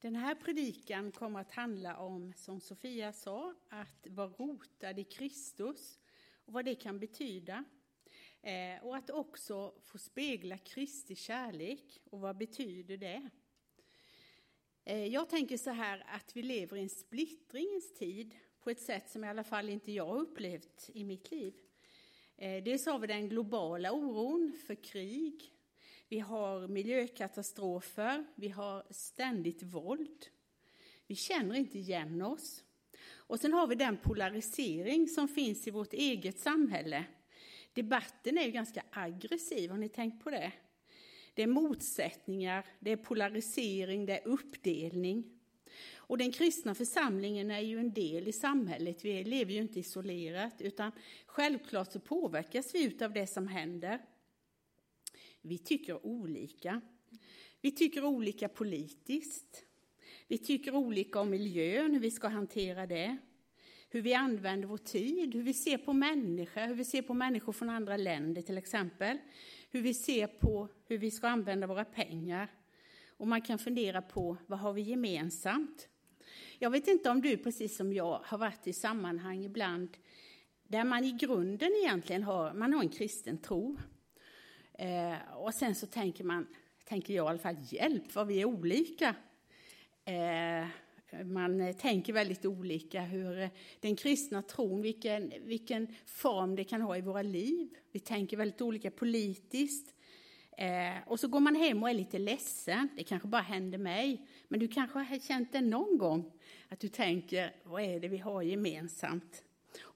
Den här predikan kommer att handla om, som Sofia sa, att vara rotad i Kristus och vad det kan betyda. Eh, och att också få spegla Kristi kärlek och vad betyder det? Eh, jag tänker så här att vi lever i en splittringens tid på ett sätt som i alla fall inte jag har upplevt i mitt liv. Eh, dels har vi den globala oron för krig, vi har miljökatastrofer, vi har ständigt våld. Vi känner inte igen oss. Och sen har vi den polarisering som finns i vårt eget samhälle. Debatten är ju ganska aggressiv, har ni tänkt på det? Det är motsättningar, det är polarisering, det är uppdelning. Och den kristna församlingen är ju en del i samhället, vi lever ju inte isolerat, utan självklart så påverkas vi av det som händer. Vi tycker olika. Vi tycker olika politiskt. Vi tycker olika om miljön, hur vi ska hantera det. Hur vi använder vår tid, hur vi ser på människor, hur vi ser på människor från andra länder till exempel. Hur vi ser på hur vi ska använda våra pengar. Och man kan fundera på vad har vi gemensamt? Jag vet inte om du precis som jag har varit i sammanhang ibland där man i grunden egentligen har, man har en kristen tro. Eh, och sen så tänker man, tänker jag i alla fall, hjälp vad vi är olika. Eh, man tänker väldigt olika hur eh, den kristna tron, vilken, vilken form det kan ha i våra liv. Vi tänker väldigt olika politiskt. Eh, och så går man hem och är lite ledsen. Det kanske bara händer mig. Men du kanske har känt det någon gång. Att du tänker, vad är det vi har gemensamt?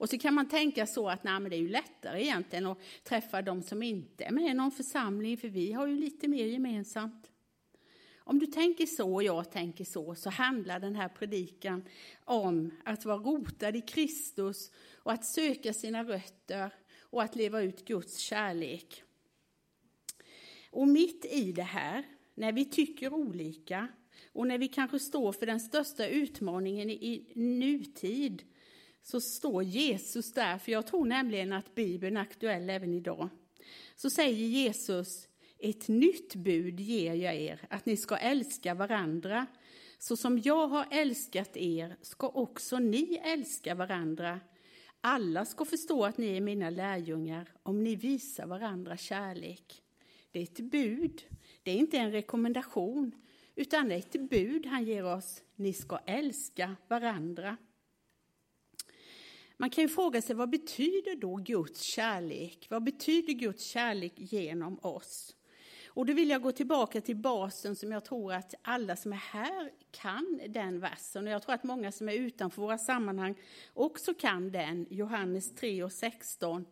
Och så kan man tänka så att nej, men det är ju lättare egentligen att träffa de som inte är med i någon församling, för vi har ju lite mer gemensamt. Om du tänker så och jag tänker så, så handlar den här predikan om att vara rotad i Kristus och att söka sina rötter och att leva ut Guds kärlek. Och mitt i det här, när vi tycker olika och när vi kanske står för den största utmaningen i nutid, så står Jesus där, för jag tror nämligen att Bibeln är aktuell även idag. Så säger Jesus, ett nytt bud ger jag er, att ni ska älska varandra. Så som jag har älskat er ska också ni älska varandra. Alla ska förstå att ni är mina lärjungar om ni visar varandra kärlek. Det är ett bud, det är inte en rekommendation, utan det är ett bud han ger oss. Ni ska älska varandra. Man kan ju fråga sig vad betyder då Guds kärlek? Vad betyder Guds kärlek genom oss? Och då vill jag gå tillbaka till basen som jag tror att alla som är här kan den versen. Och jag tror att många som är utanför våra sammanhang också kan den. Johannes 3 och 16.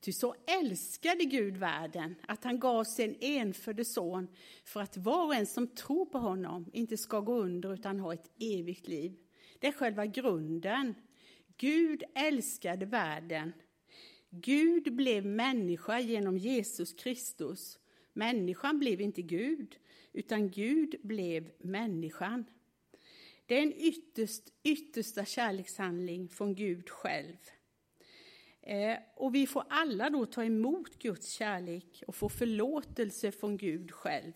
Ty så älskade Gud världen att han gav sin enfödde son för att var och en som tror på honom inte ska gå under utan ha ett evigt liv. Det är själva grunden Gud älskade världen. Gud blev människa genom Jesus Kristus. Människan blev inte Gud, utan Gud blev människan. Det är en ytterst, yttersta kärlekshandling från Gud själv. Eh, och vi får alla då ta emot Guds kärlek och få förlåtelse från Gud själv.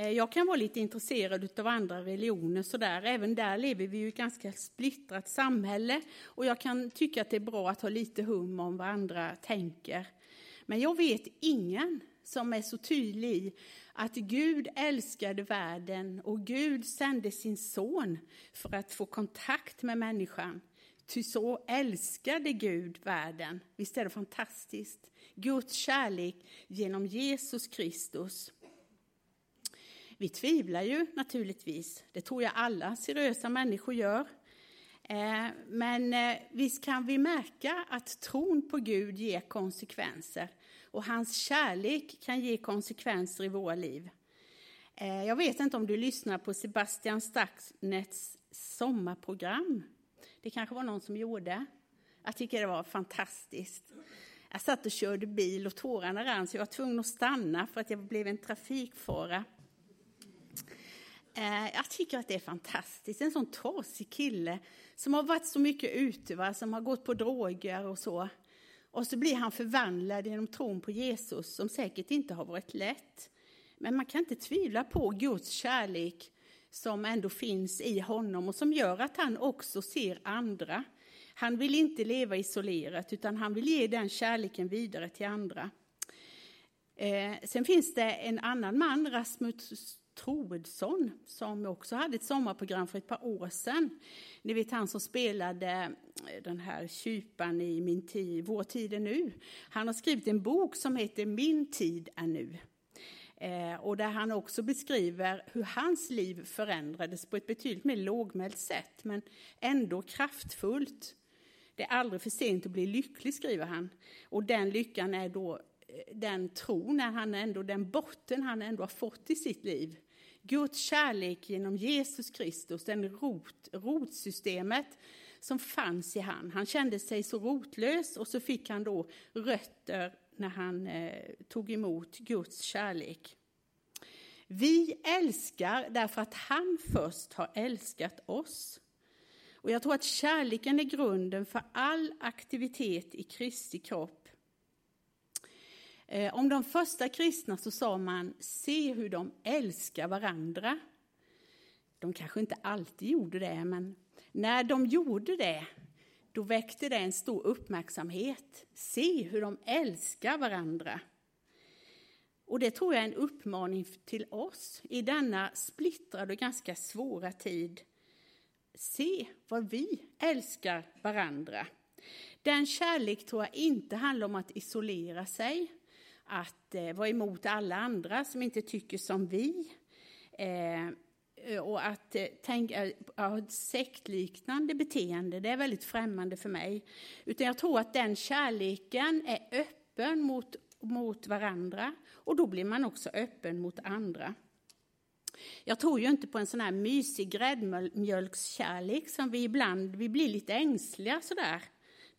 Eh, jag kan vara lite intresserad av andra religioner, så där. även där lever vi i ett ganska splittrat samhälle och jag kan tycka att det är bra att ha lite hum om vad andra tänker. Men jag vet ingen som är så tydlig i att Gud älskade världen och Gud sände sin son för att få kontakt med människan. Ty så älskade Gud världen. Visst är det fantastiskt? Guds kärlek genom Jesus Kristus. Vi tvivlar ju naturligtvis, det tror jag alla seriösa människor gör. Eh, men eh, visst kan vi märka att tron på Gud ger konsekvenser och hans kärlek kan ge konsekvenser i våra liv. Eh, jag vet inte om du lyssnar på Sebastian Staxnets sommarprogram. Det kanske var någon som gjorde. Jag tycker det var fantastiskt. Jag satt och körde bil och tårarna rann så jag var tvungen att stanna för att jag blev en trafikfara. Eh, jag tycker att det är fantastiskt. En sån trasig kille som har varit så mycket ute, va? som har gått på droger och så. Och så blir han förvandlad genom tron på Jesus, som säkert inte har varit lätt. Men man kan inte tvivla på Guds kärlek som ändå finns i honom och som gör att han också ser andra. Han vill inte leva isolerat utan han vill ge den kärleken vidare till andra. Eh, sen finns det en annan man, Rasmus Troedsson, som också hade ett sommarprogram för ett par år sedan. Ni vet han som spelade eh, den här kypan i Min tid, Vår tid är nu. Han har skrivit en bok som heter Min tid är nu. Eh, och där han också beskriver hur hans liv förändrades på ett betydligt mer lågmält sätt, men ändå kraftfullt. Det är aldrig för sent att bli lycklig, skriver han. Och den lyckan är då eh, den tron, är han ändå, den botten han ändå har fått i sitt liv. Guds kärlek genom Jesus Kristus, den rot, rotsystemet som fanns i han. Han kände sig så rotlös och så fick han då rötter när han eh, tog emot Guds kärlek. Vi älskar därför att han först har älskat oss. Och jag tror att kärleken är grunden för all aktivitet i Kristi kropp. Eh, om de första kristna så sa man, se hur de älskar varandra. De kanske inte alltid gjorde det, men när de gjorde det då väckte det en stor uppmärksamhet. Se hur de älskar varandra. Och det tror jag är en uppmaning till oss i denna splittrade och ganska svåra tid. Se vad vi älskar varandra. Den kärlek tror jag inte handlar om att isolera sig, att eh, vara emot alla andra som inte tycker som vi. Eh, och att eh, tänka eh, ja, sektliknande beteende, det är väldigt främmande för mig. Utan jag tror att den kärleken är öppen mot, mot varandra och då blir man också öppen mot andra. Jag tror ju inte på en sån här mysig gräddmjölkskärlek som vi ibland vi blir lite ängsliga sådär.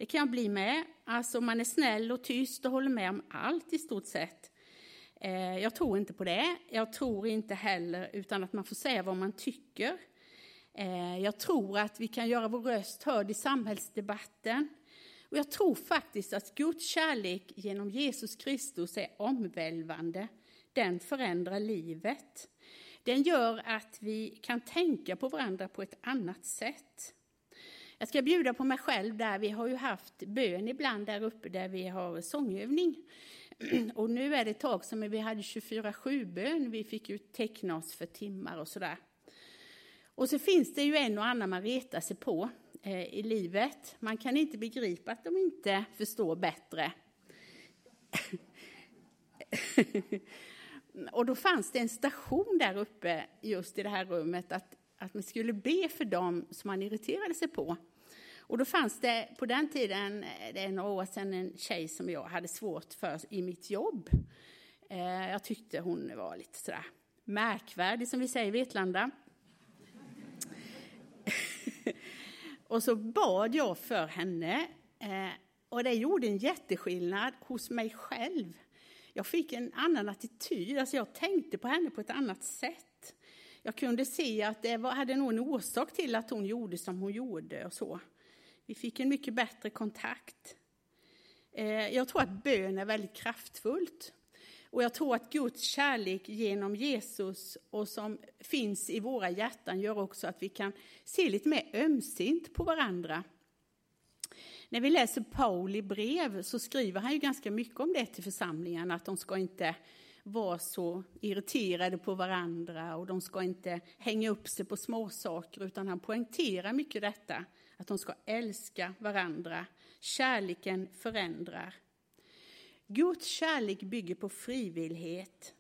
Det kan jag bli med. Alltså man är snäll och tyst och håller med om allt i stort sett. Eh, jag tror inte på det. Jag tror inte heller utan att man får säga vad man tycker. Eh, jag tror att vi kan göra vår röst hörd i samhällsdebatten. Och jag tror faktiskt att Guds kärlek genom Jesus Kristus är omvälvande. Den förändrar livet. Den gör att vi kan tänka på varandra på ett annat sätt. Jag ska bjuda på mig själv där. Vi har ju haft bön ibland där uppe där vi har sångövning. Och nu är det ett tag som vi hade 24-7-bön. Vi fick ju teckna oss för timmar och sådär. Och så finns det ju en och annan man retar sig på eh, i livet. Man kan inte begripa att de inte förstår bättre. och då fanns det en station där uppe, just i det här rummet, att, att man skulle be för dem som man irriterade sig på. Och då fanns det på den tiden, eh, det är några år sedan, en tjej som jag hade svårt för i mitt jobb. Eh, jag tyckte hon var lite sådär märkvärdig, som vi säger i Vetlanda. och så bad jag för henne. Eh, och det gjorde en jätteskillnad hos mig själv. Jag fick en annan attityd, alltså jag tänkte på henne på ett annat sätt. Jag kunde se att det var, hade nog en orsak till att hon gjorde som hon gjorde och så. Vi fick en mycket bättre kontakt. Eh, jag tror att bön är väldigt kraftfullt. Och jag tror att Guds kärlek genom Jesus och som finns i våra hjärtan gör också att vi kan se lite mer ömsint på varandra. När vi läser Pauli brev så skriver han ju ganska mycket om det till församlingarna, att de ska inte vara så irriterade på varandra och de ska inte hänga upp sig på småsaker, utan han poängterar mycket detta att de ska älska varandra. Kärleken förändrar. Guds kärlek bygger på frivillighet.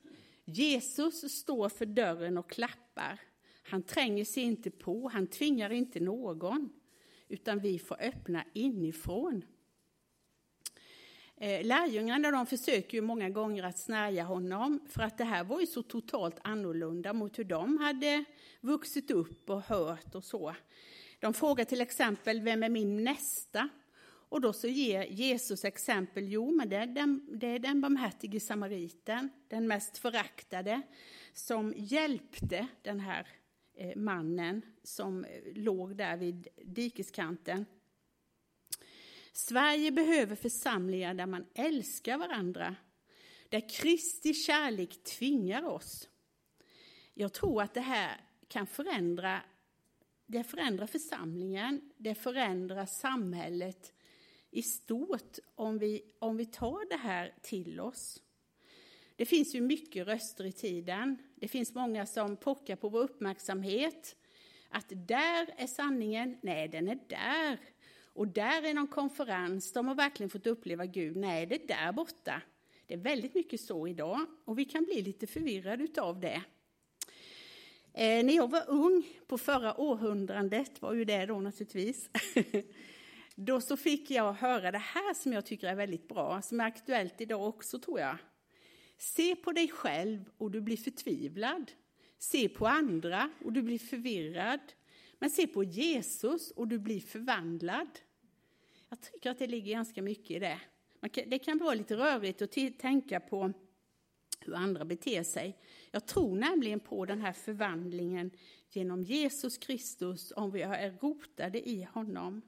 Jesus står för dörren och klappar. Han tränger sig inte på, han tvingar inte någon, utan vi får öppna inifrån. Eh, lärjungarna de försöker ju många gånger att snärja honom, för att det här var ju så totalt annorlunda mot hur de hade vuxit upp och hört och så. De frågar till exempel, vem är min nästa? Och då så ger Jesus exempel, jo men det är den, det är den barmhärtige samariten, den mest föraktade, som hjälpte den här eh, mannen som eh, låg där vid dikeskanten. Sverige behöver församlingar där man älskar varandra. där Kristi kärlek tvingar oss. Jag tror att det här kan förändra, det förändrar församlingen, det förändrar samhället i stort om vi, om vi tar det här till oss. Det finns ju mycket röster i tiden. Det finns många som pockar på vår uppmärksamhet. Att där är sanningen, nej den är där. Och där är någon konferens, de har verkligen fått uppleva Gud, nej det är där borta. Det är väldigt mycket så idag och vi kan bli lite förvirrade utav det. Eh, när jag var ung på förra århundradet, var ju det då naturligtvis, då så fick jag höra det här som jag tycker är väldigt bra, som är aktuellt idag också tror jag. Se på dig själv och du blir förtvivlad. Se på andra och du blir förvirrad. Men se på Jesus och du blir förvandlad. Jag tycker att det ligger ganska mycket i det. det kan vara lite rörigt att tänka på hur andra beter sig. Jag tror nämligen på den här förvandlingen genom Jesus Kristus om vi är rotade i honom.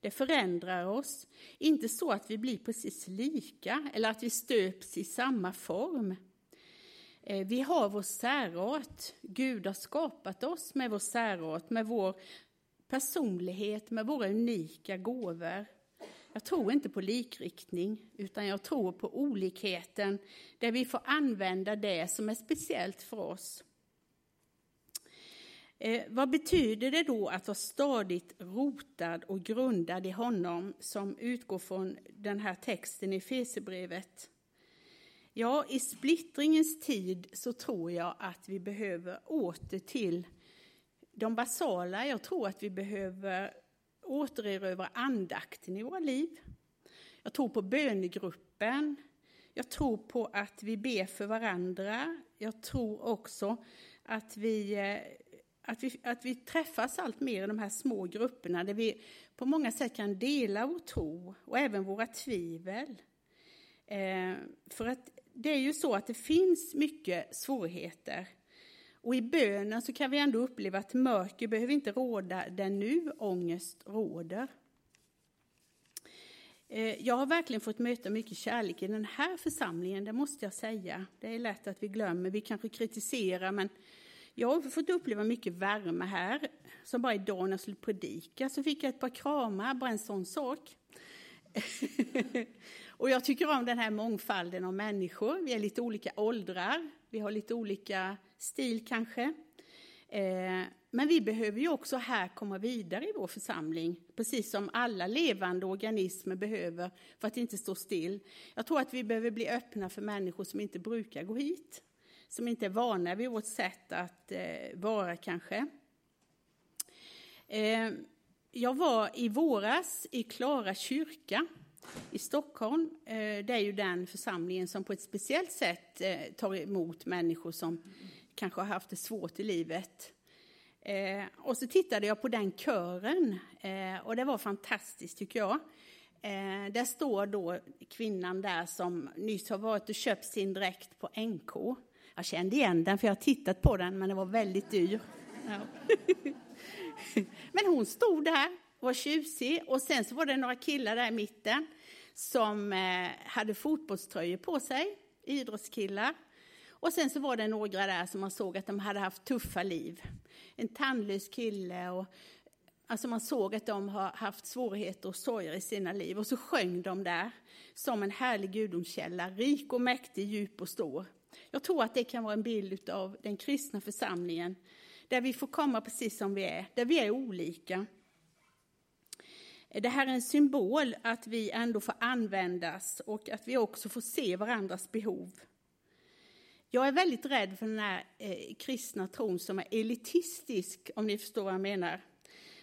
Det förändrar oss, inte så att vi blir precis lika eller att vi stöps i samma form. Eh, vi har vår särart. Gud har skapat oss med vår särart, med vår personlighet, med våra unika gåvor. Jag tror inte på likriktning, utan jag tror på olikheten där vi får använda det som är speciellt för oss. Eh, vad betyder det då att vara stadigt rotad och grundad i honom som utgår från den här texten i Fesebrevet? Ja, i splittringens tid så tror jag att vi behöver åter till de basala. Jag tror att vi behöver återerövra andakten i våra liv. Jag tror på bönegruppen. Jag tror på att vi ber för varandra. Jag tror också att vi, eh, att vi, att vi träffas allt mer i de här små grupperna där vi på många sätt kan dela vår tro och även våra tvivel. Eh, för att det är ju så att det finns mycket svårigheter. Och i bönen så kan vi ändå uppleva att mörker behöver inte råda där nu ångest råder. Eh, jag har verkligen fått möta mycket kärlek i den här församlingen, det måste jag säga. Det är lätt att vi glömmer, vi kanske kritiserar, men jag har fått uppleva mycket värme här. Som bara idag när jag skulle predika så fick jag ett par kramar, bara en sån sak. och jag tycker om den här mångfalden av människor. Vi är lite olika åldrar, vi har lite olika stil kanske. Eh, men vi behöver ju också här komma vidare i vår församling, precis som alla levande organismer behöver för att inte stå still. Jag tror att vi behöver bli öppna för människor som inte brukar gå hit, som inte är vana vid vårt sätt att eh, vara kanske. Eh, jag var i våras i Klara kyrka i Stockholm. Det är ju den församlingen som på ett speciellt sätt tar emot människor som kanske har haft det svårt i livet. Eh, och så tittade jag på den kören eh, och det var fantastiskt tycker jag. Eh, där står då kvinnan där som nyss har varit och köpt sin dräkt på NK. Jag kände igen den för jag har tittat på den men den var väldigt dyr. Men hon stod där, var tjusig och sen så var det några killar där i mitten som eh, hade fotbollströjor på sig, idrottskillar. Och sen så var det några där som man såg att de hade haft tuffa liv. En tandlös kille och alltså man såg att de har haft svårigheter och sorger i sina liv. Och så sjöng de där som en härlig gudomskälla, rik och mäktig, djup och stor. Jag tror att det kan vara en bild av den kristna församlingen, där vi får komma precis som vi är, där vi är olika. Det här är en symbol att vi ändå får användas och att vi också får se varandras behov. Jag är väldigt rädd för den här eh, kristna tron som är elitistisk, om ni förstår vad jag menar.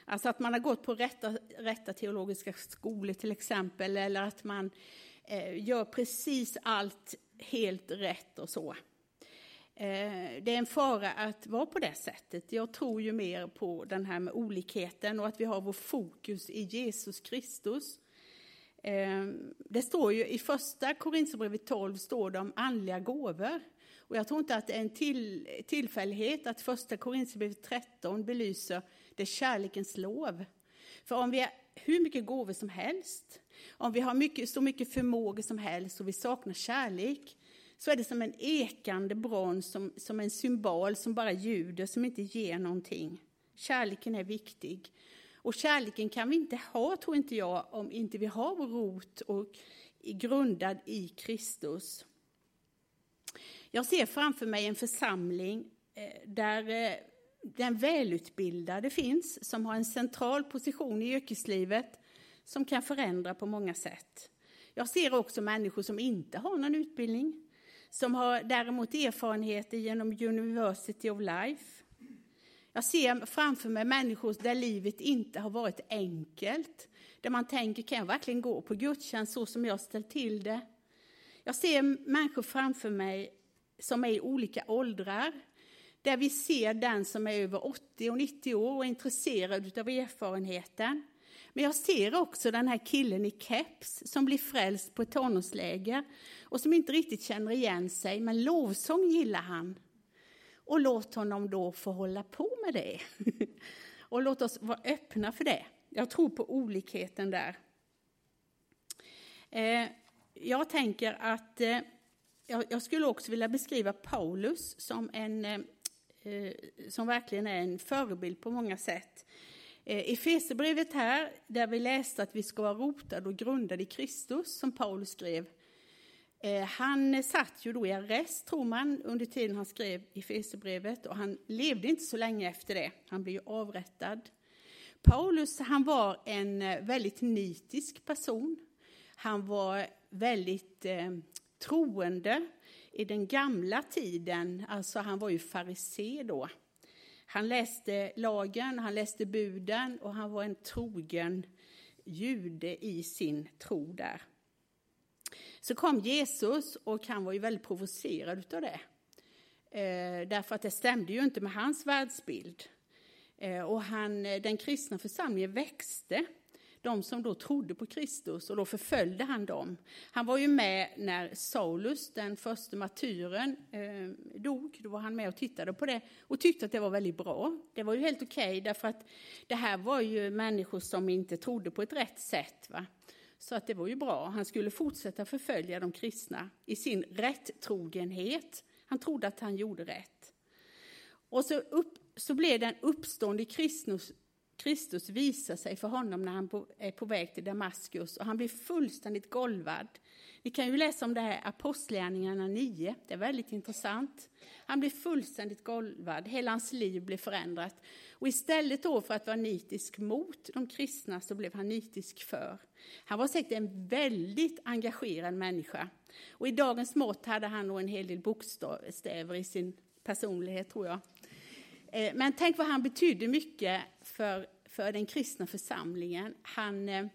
Alltså att man har gått på rätta, rätta teologiska skolor till exempel, eller att man eh, gör precis allt helt rätt och så. Eh, det är en fara att vara på det sättet. Jag tror ju mer på den här med olikheten och att vi har vår fokus i Jesus Kristus. Eh, det står ju i första Korinthierbrevet 12 står det om andliga gåvor. Och jag tror inte att det är en till, tillfällighet att första Korinthierbrevet 13 belyser det kärlekens lov. För om vi har hur mycket gåvor som helst, om vi har mycket, så mycket förmågor som helst och vi saknar kärlek, så är det som en ekande brons, som, som en symbol som bara ljuder, som inte ger någonting. Kärleken är viktig. Och kärleken kan vi inte ha, tror inte jag, om inte vi har vår rot och grundad i Kristus. Jag ser framför mig en församling eh, där eh, den välutbildade finns, som har en central position i yrkeslivet, som kan förändra på många sätt. Jag ser också människor som inte har någon utbildning, som har däremot erfarenheter genom University of Life. Jag ser framför mig människor där livet inte har varit enkelt, där man tänker, kan jag verkligen gå på gudstjänst så som jag ställt till det? Jag ser människor framför mig som är i olika åldrar, där vi ser den som är över 80 och 90 år och är intresserad av erfarenheten. Men jag ser också den här killen i keps som blir frälst på ett tonårsläger och som inte riktigt känner igen sig, men lovsång gillar han. Och låt honom då få hålla på med det. och låt oss vara öppna för det. Jag tror på olikheten där. Eh, jag tänker att eh, jag skulle också vilja beskriva Paulus som en eh, som verkligen är en förebild på många sätt. I Fesebrevet här, där vi läste att vi ska vara rotade och grundade i Kristus, som Paulus skrev. Eh, han satt ju då i arrest, tror man, under tiden han skrev i och han levde inte så länge efter det. Han blev ju avrättad. Paulus han var en eh, väldigt nitisk person. Han var väldigt eh, troende i den gamla tiden. Alltså han var ju farisé då. Han läste lagen, han läste buden och han var en trogen jude i sin tro där. Så kom Jesus och han var ju väldigt provocerad av det. Eh, därför att det stämde ju inte med hans världsbild. Eh, och han, eh, den kristna församlingen växte, de som då trodde på Kristus, och då förföljde han dem. Han var ju med när Saulus, den första martyren, eh, dog. Då var han med och tittade på det och tyckte att det var väldigt bra. Det var ju helt okej, okay, därför att det här var ju människor som inte trodde på ett rätt sätt. Va? Så att det var ju bra. Han skulle fortsätta förfölja de kristna i sin rättrogenhet. Han trodde att han gjorde rätt. Och så upp, så blev den uppstående Kristus, Kristus visar sig för honom när han är på väg till Damaskus och han blir fullständigt golvad. Ni kan ju läsa om det här Apostlagärningarna 9, det är väldigt intressant. Han blir fullständigt golvad, hela hans liv blir förändrat. Och istället då för att vara nitisk mot de kristna så blev han nitisk för. Han var säkert en väldigt engagerad människa. Och i dagens mått hade han nog en hel del bokstäver i sin personlighet tror jag. Eh, men tänk vad han betydde mycket för, för den kristna församlingen. Han, eh,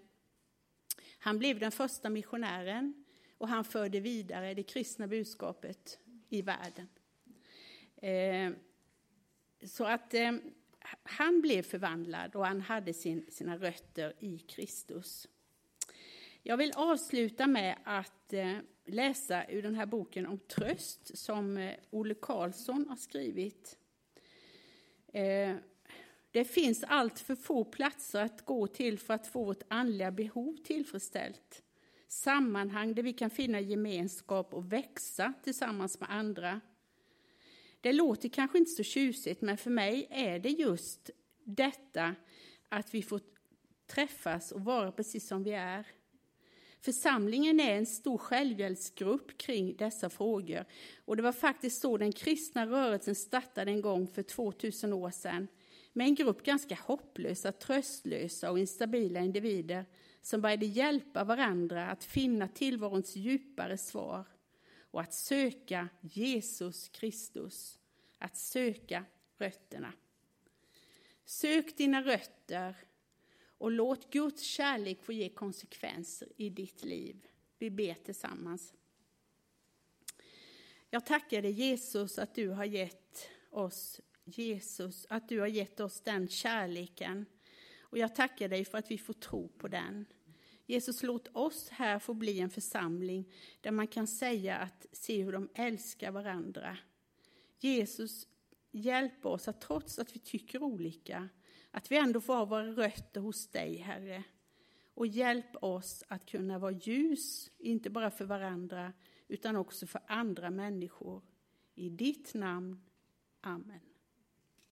han blev den första missionären och han förde vidare det kristna budskapet i världen. Eh, så att han blev förvandlad och han hade sin, sina rötter i Kristus. Jag vill avsluta med att läsa ur den här boken om tröst som Olle Karlsson har skrivit. Eh, det finns allt för få platser att gå till för att få vårt andliga behov tillfredsställt. Sammanhang där vi kan finna gemenskap och växa tillsammans med andra. Det låter kanske inte så tjusigt, men för mig är det just detta att vi får träffas och vara precis som vi är. Församlingen är en stor självhjälpsgrupp kring dessa frågor. Och det var faktiskt så den kristna rörelsen startade en gång för 2000 år sedan. Med en grupp ganska hopplösa, tröstlösa och instabila individer som började hjälpa varandra att finna tillvarons djupare svar och att söka Jesus Kristus, att söka rötterna. Sök dina rötter och låt Guds kärlek få ge konsekvenser i ditt liv. Vi ber tillsammans. Jag tackar dig Jesus att du har gett oss Jesus, att du har gett oss den kärleken. Och jag tackar dig för att vi får tro på den. Jesus, låt oss här få bli en församling där man kan säga att se hur de älskar varandra. Jesus, hjälp oss att trots att vi tycker olika, att vi ändå får ha våra rötter hos dig, Herre. Och hjälp oss att kunna vara ljus, inte bara för varandra, utan också för andra människor. I ditt namn. Amen.